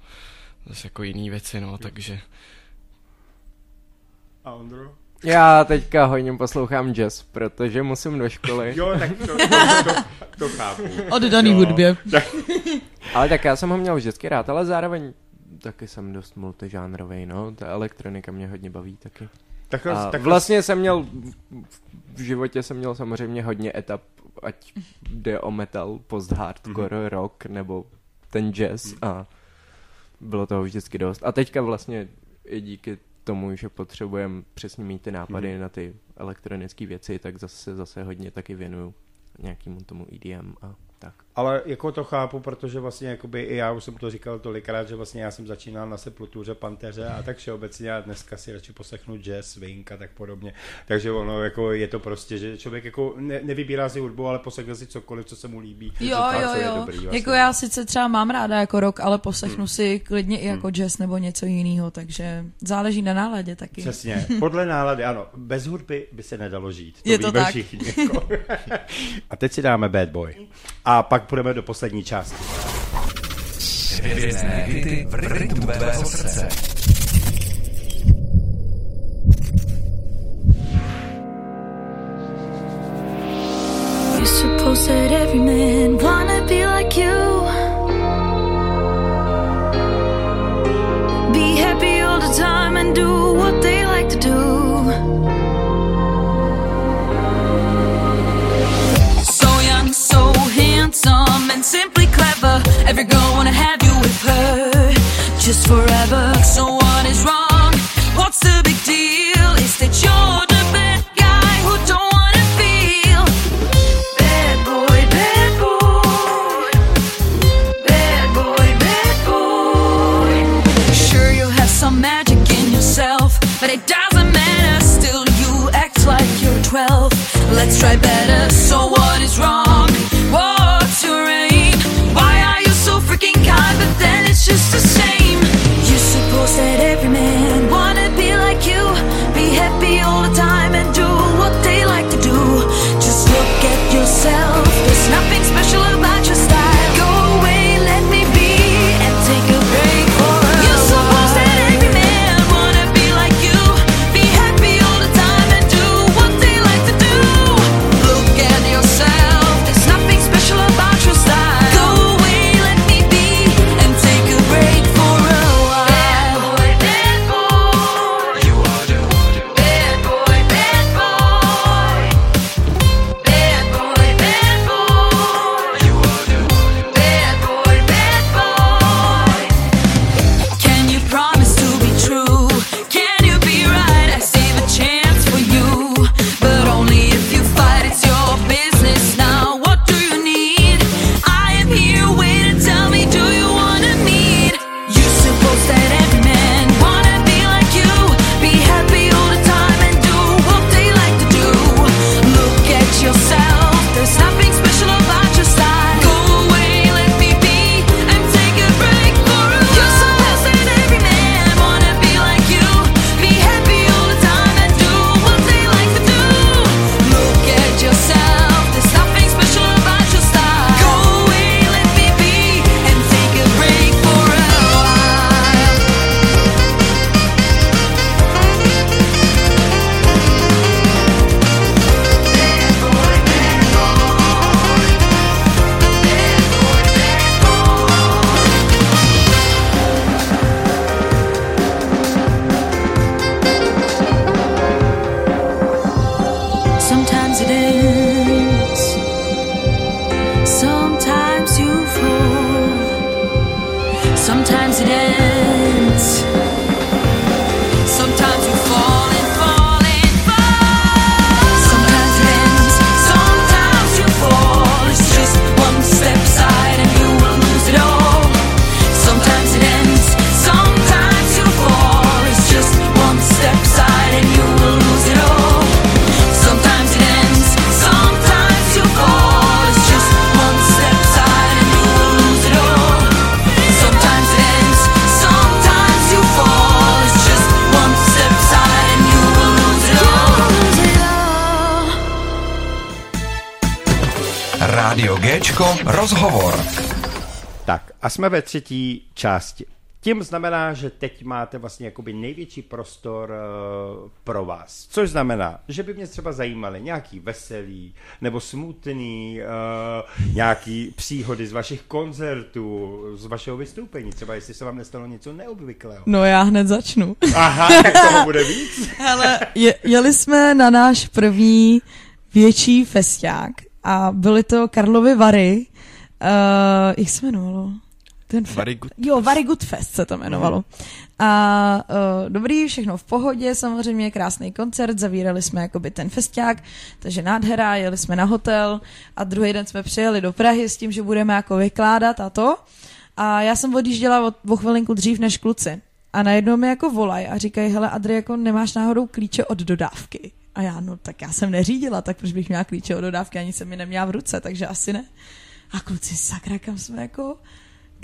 zase jako jiný věci, no, takže... A Ondro? Já teďka hodně poslouchám jazz, protože musím do školy. Jo, tak to, to, to, to chápu. Oddaný Jo. hudbě. Ale tak já jsem ho měl vždycky rád, ale zároveň taky jsem dost multižánrový, no. Ta elektronika mě hodně baví taky. Takhle, A takhle, vlastně jsem měl, v životě jsem měl samozřejmě hodně etap, ať jde o metal, post-hardcore, mm-hmm. rock, nebo ten jazz Mhm. a bylo toho vždycky dost. A teďka vlastně i díky tomu, že potřebujeme přesně mít ty nápady Mhm. mm-hmm. na ty elektronické věci, tak zase, zase hodně taky věnuju nějakému tomu EDM a tak. Ale jako to chápu, protože vlastně jakoby i já už jsem to říkal tolikrát, že vlastně já jsem začínal na Sepultuře, Panteře a tak všeobecně a dneska si radši poslechnu jazz, swing a tak podobně. Takže ono jako je to prostě, že člověk jako ne, nevybírá si hudbu, ale poslechne si cokoliv, co se mu líbí. Jo, a jo, co je jo. dobrý vlastně. Jako já sice třeba mám ráda jako rock, ale poslechnu Hmm. si klidně i jako jazz nebo něco jiného, takže záleží na náladě taky. Přesně, podle nálady, ano. Bez hudby by se nedalo žít. To Je to tak. všichni. Jako. a teď si dáme Bad Boy. A pak půjdeme do poslední části. Hvězdné hity v rytmu tvého srdce. You suppose that every man wanna be like you. Be happy all the time and do what they like to do. Simply clever. Every girl wanna have you with her, just forever. So what is wrong? What's the big deal? Is that you're the bad guy who don't wanna feel bad boy, bad boy, bad boy, bad boy? Sure, you have some magic in yourself, but it doesn't matter. Still, you act like you're 12. Let's try better. So jsme ve třetí části. Tím znamená, že teď máte vlastně jakoby největší prostor uh, pro vás. Což znamená, že by mě třeba zajímaly nějaký veselý nebo smutný, uh, nějaký příhody z vašich koncertů, z vašeho vystoupení. Třeba jestli se vám nestalo něco neobvyklého. No já hned začnu. Aha, tak toho bude víc. Hele, je, jeli jsme na náš první větší festiák a byly to Karlovy Vary. Uh, jak se jmenovalo? Ten fe- Very good. Jo, Very Good Fest se to jmenovalo. A uh, dobrý, všechno v pohodě, samozřejmě krásný koncert, zavírali jsme jakoby ten festiák, takže nádhera, jeli jsme na hotel a druhý den jsme přijeli do Prahy s tím, že budeme jako vykládat a to. A já jsem odjížděla od o chvilinku dřív než kluci. A najednou mi jako volaj a říkají, hele Adri, jako nemáš náhodou klíče od dodávky. A já, no tak já jsem neřídila, tak proč bych měla klíče od dodávky, ani jsem mi neměla v ruce, takže asi ne. A kluci, sakra, kam jsme jako,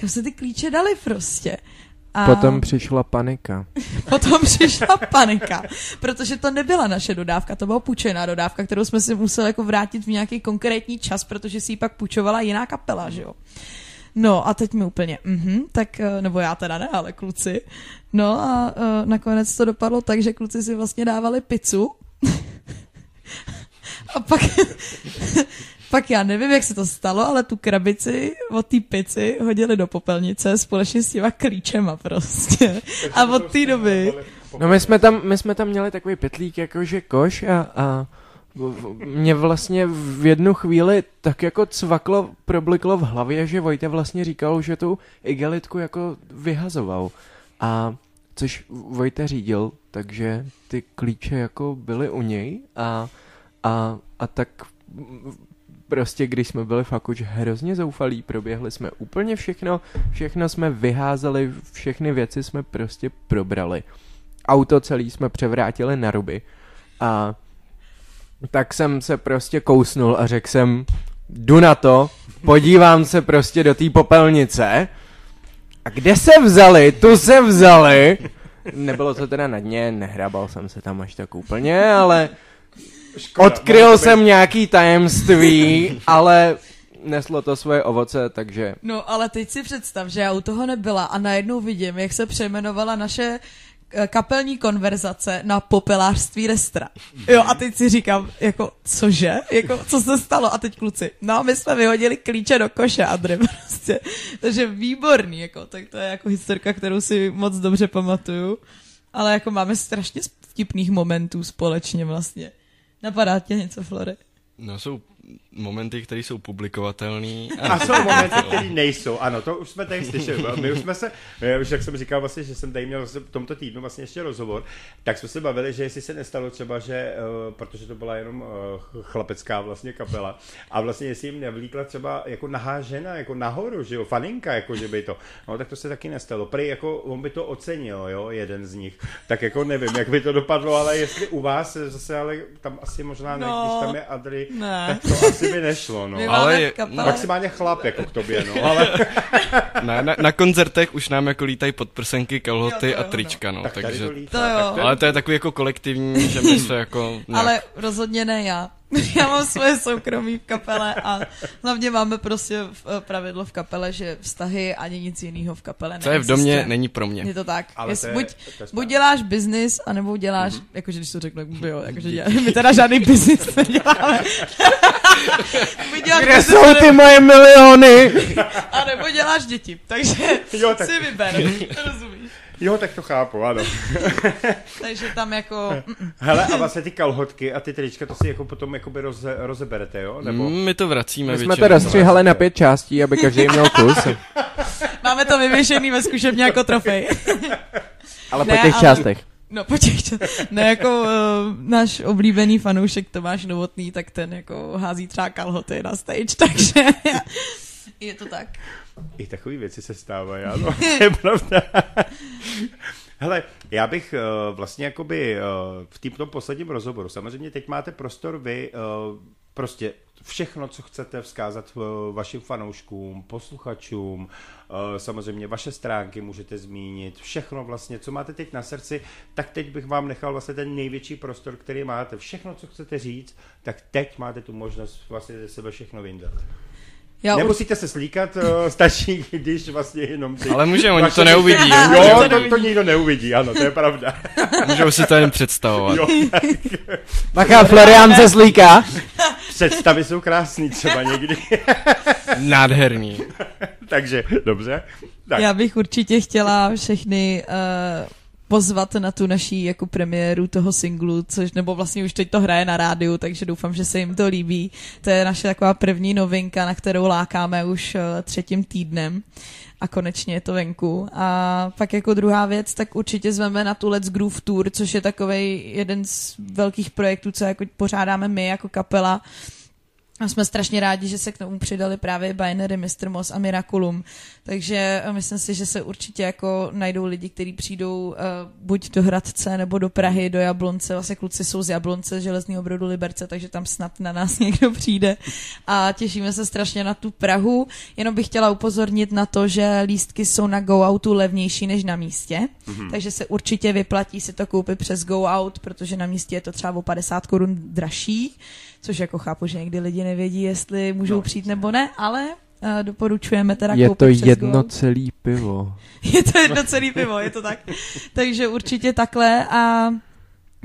kam se ty klíče dali prostě. A Potom přišla panika. potom přišla panika, protože to nebyla naše dodávka, to byla půjčená dodávka, kterou jsme si museli jako vrátit v nějaký konkrétní čas, protože si ji pak půjčovala jiná kapela, že jo. No a teď mi úplně, mhm, tak, eh, nebo já teda ne, ale kluci. No a uh, nakonec to dopadlo tak, že kluci si vlastně dávali pizzu. a pak, pak já nevím, jak se to stalo, ale tu krabici od té pici hodili do popelnice společně s těma klíčema prostě. A od té doby... No my jsme tam, my jsme tam měli takový pytlík jakože koš a, a mě vlastně v jednu chvíli tak jako cvaklo, probliklo v hlavě, že Vojta vlastně říkal, že tu igelitku jako vyhazoval. A což Vojta řídil, takže ty klíče jako byly u něj a, a, a tak prostě když jsme byli fakt už hrozně zoufalí, proběhli jsme úplně všechno, všechno jsme vyházeli, všechny věci jsme prostě probrali. Auto celý jsme převrátili na ruby a tak jsem se prostě kousnul a řekl jsem, jdu na to, podívám se prostě do té popelnice a kde se vzali, tu se vzali. Nebylo to teda na dně, nehrabal jsem se tam až tak úplně, ale odkryl jsem nějaký tajemství, ale neslo to svoje ovoce, takže No ale teď si představ, že já u toho nebyla a najednou vidím, jak se přejmenovala naše eh, kapelní konverzace na popelářství restra. Jo, a teď si říkám, jako, cože? Jako, co se stalo? A teď kluci, no, my jsme vyhodili klíče do koše, Adry, prostě. Takže výborný, jako, tak to je jako historka, kterou si moc dobře pamatuju. Ale jako máme strašně vtipných momentů společně vlastně. Napadá tě něco, Flory? No jsou momenty, které jsou publikovatelné. A jsou momenty, které nejsou. Ano, to už jsme tady slyšeli. My už jsme se, my už jak jsem říkal vlastně, že jsem tady měl v tomto týdnu vlastně ještě rozhovor, tak jsme se bavili, že jestli se nestalo třeba, že, uh, protože to byla jenom uh, chlapecká vlastně kapela, a vlastně jestli jim nevlíkla třeba jako nahá žena, jako nahoru, že jo, faninka, jako že by to, no tak to se taky nestalo. Prý jako on by to ocenil, jo, jeden z nich. Tak jako nevím, jak by to dopadlo, ale jestli u vás zase, ale tam asi možná ne, No, když tam je Adry, ne. tak to asi by nešlo, no. Ale je-. Maximálně chlap jako k tobě, no, ale Na, na, na koncertech už nám jako lítají podprsenky, kalhoty Jo, a no. trička, no, tak takže... to lítá. To jo. tak to Ale to je takový jako kolektivní, že my se jako... nějak- Ale rozhodně ne já. Já mám svoje soukromí v kapele a hlavně máme prostě v- eh, pravidlo v kapele, že vztahy ani nic jiného v kapele Co je v domě, není pro mě. Je to tak. Ale Jest, to je- buď, to je buď děláš biznis, anebo děláš, mm-hmm. jakože když to řeknu, jak jo, jakože dělá, my teda žádný biznis neděláme. buď děláš kde business, jsou ty moje miliony? anebo děláš děti. Takže Jo, tak- si vyber. Rozumíš? Jo, tak to chápu, ano. Takže tam jako... Hele, a vlastně ty kalhotky a ty trička, to si jako potom jakoby roze, rozeberete, jo? Nebo... Mm, My to vracíme My jsme to rozstřihali na pět částí, aby každý měl kus. Máme to vyvěšený ve zkušebně jako trofej. Ale po těch ale- částech. No počkej, ne jako uh, náš oblíbený fanoušek Tomáš Novotný, tak ten jako hází třeba kalhoty na stage, takže je to tak. I takové věci se stávají, ano, je pravda. Hele, já bych uh, vlastně jakoby uh, v tom posledním rozhovoru, samozřejmě teď máte prostor vy, uh, prostě všechno, co chcete vzkázat vašim fanouškům, posluchačům, samozřejmě vaše stránky můžete zmínit, všechno vlastně, co máte teď na srdci, tak teď bych vám nechal vlastně ten největší prostor, který máte. Všechno, co chcete říct, tak teď máte tu možnost vlastně ze sebe všechno vyndat. Já Nemusíte se slíkat, eh, stačí, když vlastně jenom ty... Ale může, oni to neuvidí. jo. Jo, to to, to nikdo neuvidí, ano, to je pravda. Můžou si to jen představovat. Jo, tak Bacha, Florian ze Zlíka. představy jsou krásný třeba někdy. Nádherný. Takže, dobře. Tak, Já bych určitě chtěla všechny uh, pozvat na tu naší jako premiéru toho singlu, což nebo vlastně už teď to hraje na rádiu, takže doufám, že se jim to líbí. To je naše taková první novinka, na kterou lákáme už uh, třetím týdnem a konečně je to venku. A pak jako druhá věc, tak určitě zveme na tu Let's Groove Tour, což je takový jeden z velkých projektů, co jako pořádáme my jako kapela. A jsme strašně rádi, že se k tomu přidali právě Binary, Mr. Moss a Miraculum. Takže eh, myslím si, že se určitě jako najdou lidi, kteří přijdou uh, buď do Hradce nebo do Prahy, do Jablonce. Vlastně kluci jsou z Jablonce, Železného brodu Liberce, takže tam snad na nás někdo přijde. A těšíme se strašně na tu Prahu. Jenom bych chtěla upozornit na to, že lístky jsou na Go Outu levnější než na místě. Mm-hmm. Takže se určitě vyplatí si to koupit přes Go Out, protože na místě je to třeba o 50 korun dražší což jako chápu, že někdy lidi nevědí, jestli můžou no, přijít nebo ne, ale uh, doporučujeme teda Je koupit to přes jedno Go. celý pivo. Je to jedno celý pivo, je to tak. Takže určitě takhle a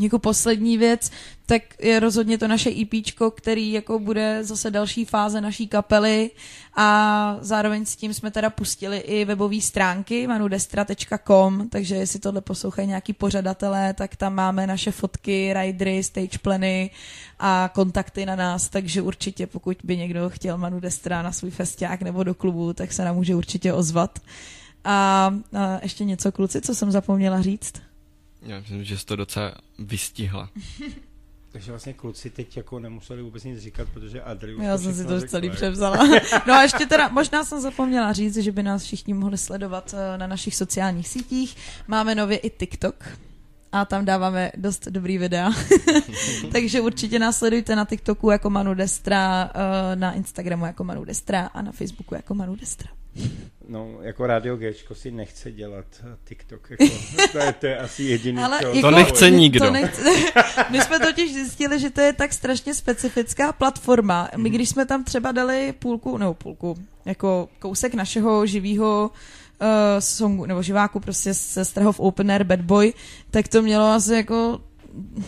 jako poslední věc, tak je rozhodně to naše EPčko, který jako bude zase další fáze naší kapely a zároveň s tím jsme teda pustili i webové stránky manudestra.com, takže jestli tohle poslouchají nějaký pořadatelé, tak tam máme naše fotky, ridery, stage plany a kontakty na nás, takže určitě pokud by někdo chtěl Manu Destra na svůj festiák nebo do klubu, tak se nám může určitě ozvat. A, a ještě něco kluci, co jsem zapomněla říct? Já myslím, že jsi to docela vystihla. takže vlastně kluci teď jako nemuseli vůbec nic říkat, protože Adri už Já jsem si všechno to řekla, celý převzala. No a ještě teda, možná jsem zapomněla říct, že by nás všichni mohli sledovat eh, na našich sociálních sítích. Máme nově i TikTok a tam dáváme dost dobrý videa. Takže určitě nás sledujte na TikToku jako Manu Destra, eh, na Instagramu jako Manu Destra a na Facebooku jako Manu Destra. No, jako Radio Gčko si nechce dělat eh, TikTok, jako, to, je, to je asi jediný, Ale co... jako- To nechce nikdo. To nechce, my jsme totiž zjistili, že to je tak strašně specifická platforma. My když jsme tam třeba dali půlku, nebo půlku, jako kousek našeho živého uh, songu, nebo živáku prostě se Strahov Open Air Bad Boy, tak to mělo asi jako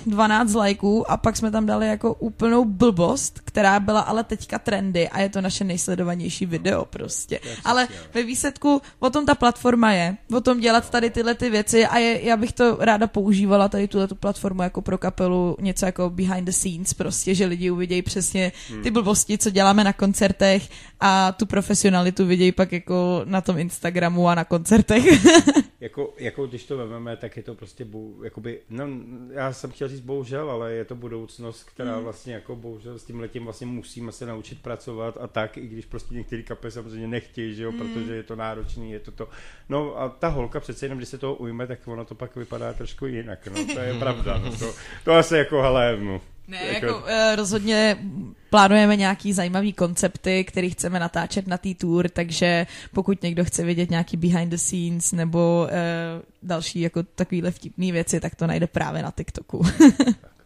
12 lajků a pak jsme tam dali jako úplnou blbost, která byla ale teďka trendy a je to naše nejsledovanější video prostě. Ale ve výsledku o tom ta platforma je, o tom dělat tady tyhle ty věci a je, já bych to ráda používala tady tuhle tu platformu jako pro kapelu něco jako behind the scenes prostě, že lidi uvidějí přesně ty blbosti, co děláme na koncertech a tu profesionalitu vidějí pak jako na tom Instagramu a na koncertech. Jako, jako když to vezmeme, tak je to prostě, bou, jakoby, no, já jsem chtěl říct bohužel, ale je to budoucnost, která Hmm. vlastně jako bohužel s tím letím vlastně musíme se naučit pracovat a tak, i když prostě některé kapely samozřejmě nechtějí, že jo, Hmm. protože je to náročný, je to to. No a ta holka přece jenom, když se toho ujme, tak ono to pak vypadá trošku jinak, no, to je pravda. No, to, to asi jako, hele, no. Ne, jako eh, rozhodně plánujeme nějaký zajímavý koncepty, který chceme natáčet na té tour, takže pokud někdo chce vidět nějaký behind the scenes nebo eh, další jako takovýhle vtipný věci, tak to najde právě na TikToku.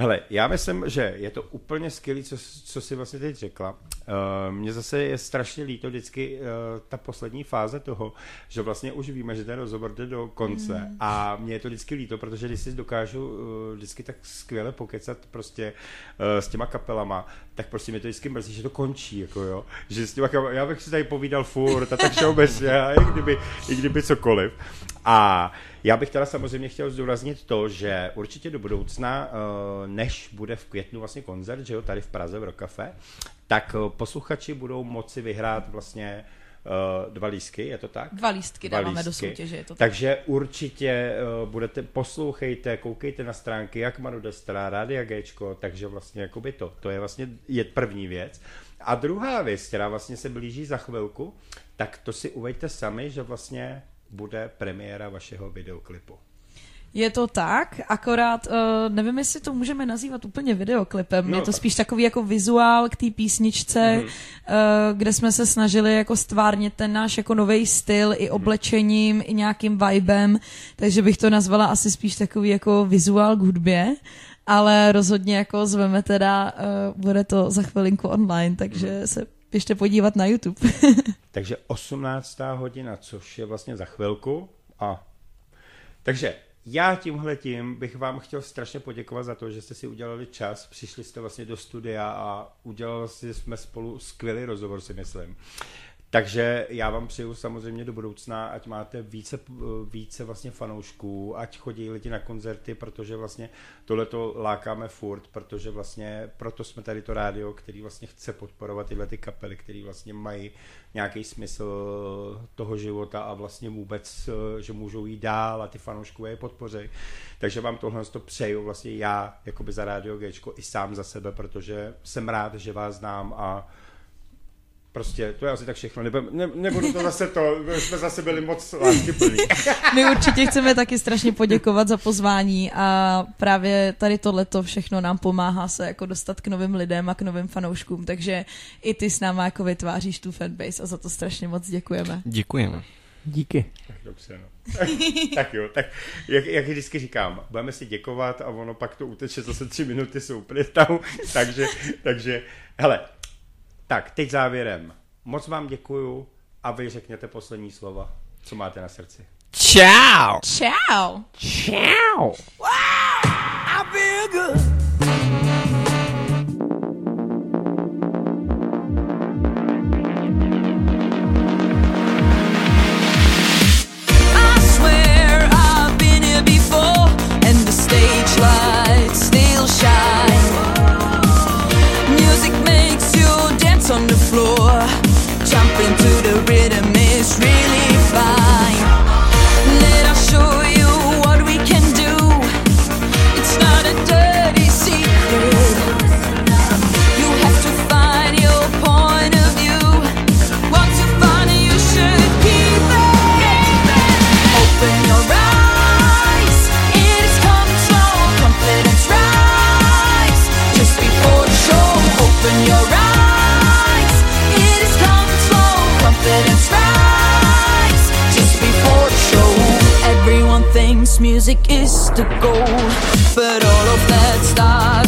Hele, já myslím, že je to úplně skvělé, co, co jsi vlastně teď řekla. Uh, Mně zase je strašně líto vždycky uh, ta poslední fáze toho, že vlastně už víme, že ten rozhovor jde do konce mm. a mně je to vždycky líto, protože když si dokážu uh, vždycky tak skvěle pokecat prostě uh, s těma kapelama, tak prostě mě to vždycky mrzí, že to končí, jako jo. Že s těma kapelama, já bych si tady povídal furt a tak všeobecně, a i kdyby, i kdyby cokoliv. A já bych teda samozřejmě chtěl zdůraznit to, že určitě do budoucna, eh, než bude v květnu vlastně koncert, že jo, tady v Praze v Rokafe, tak eh, posluchači budou moci vyhrát vlastně dva lísky, je to tak? Dva lístky Dva dáváme do lístky. soutěže, je to tak. Takže určitě uh, budete, poslouchejte, koukejte na stránky jak Manu Destra, Rádia Gčko, takže vlastně jakoby to, to je vlastně je první věc. A druhá věc, která vlastně se blíží za chvilku, tak to si uveďte sami, že vlastně bude premiéra vašeho videoklipu. Je to tak, akorát uh, nevím, jestli to můžeme nazývat úplně videoklipem. No, je to spíš takový jako vizuál k té písničce, Mhm. mm. uh, kde jsme se snažili jako stvárnit ten náš jako nový styl i oblečením, i nějakým vibem, takže bych to nazvala asi spíš takový jako vizuál k hudbě. Ale rozhodně jako zveme teda, uh, bude to za chvilinku online, takže se běžte podívat na YouTube. Takže 18. hodina, což je vlastně za chvilku. A takže já tímhle tím bych vám chtěl strašně poděkovat za to, že jste si udělali čas, přišli jste vlastně do studia a udělali jsme spolu skvělý rozhovor, si myslím. Takže já vám přeju samozřejmě do budoucna, ať máte více, více vlastně fanoušků, ať chodí lidi na koncerty, protože vlastně tohle to lákáme furt, protože vlastně proto jsme tady to rádio, který vlastně chce podporovat tyhle ty kapely, který vlastně mají nějaký smysl toho života a vlastně vůbec, že můžou jít dál a ty fanouškové je podpoří. Takže vám tohle to přeju vlastně já, jakoby za rádio Gčko i sám za sebe, protože jsem rád, že vás znám a Prostě to je asi tak všechno. Nebo, ne, nebudu to zase to, jsme zase byli moc láskyplní. My určitě chceme taky strašně poděkovat za pozvání a právě tady tohleto všechno nám pomáhá se jako dostat k novým lidem a k novým fanouškům, takže i ty s náma jako vytváříš tu fanbase a za to strašně moc děkujeme. Děkujeme. Díky. Tak dobře, no. tak jo, tak jak, jak vždycky říkám, budeme si děkovat a ono pak to uteče zase tři minuty jsou úplně tam, takže, takže, hele, tak, teď závěrem. Moc vám děkuju a vy řekněte poslední slova. Co máte na srdci? Ciao! Ciao! Ciao. I feel good. to go. But all of that stuff.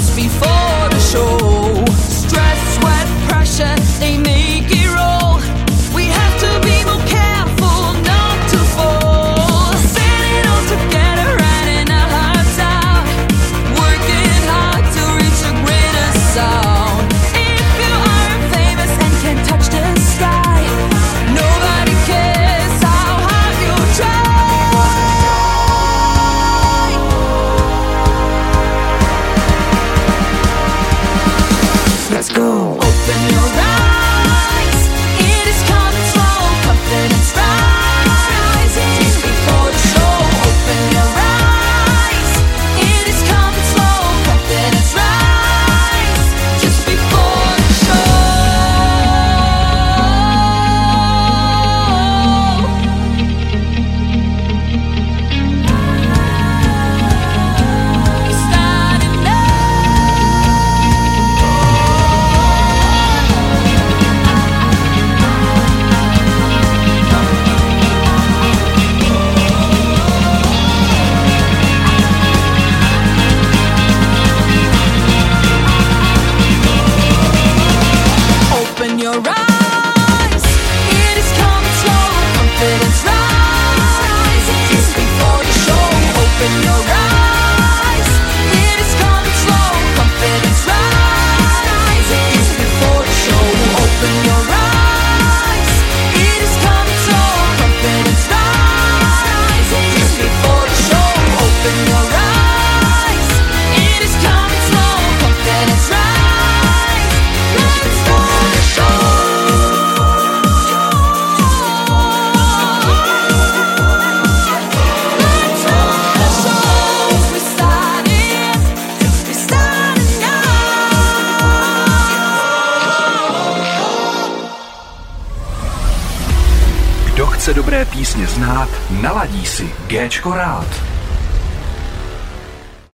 Géčko rád.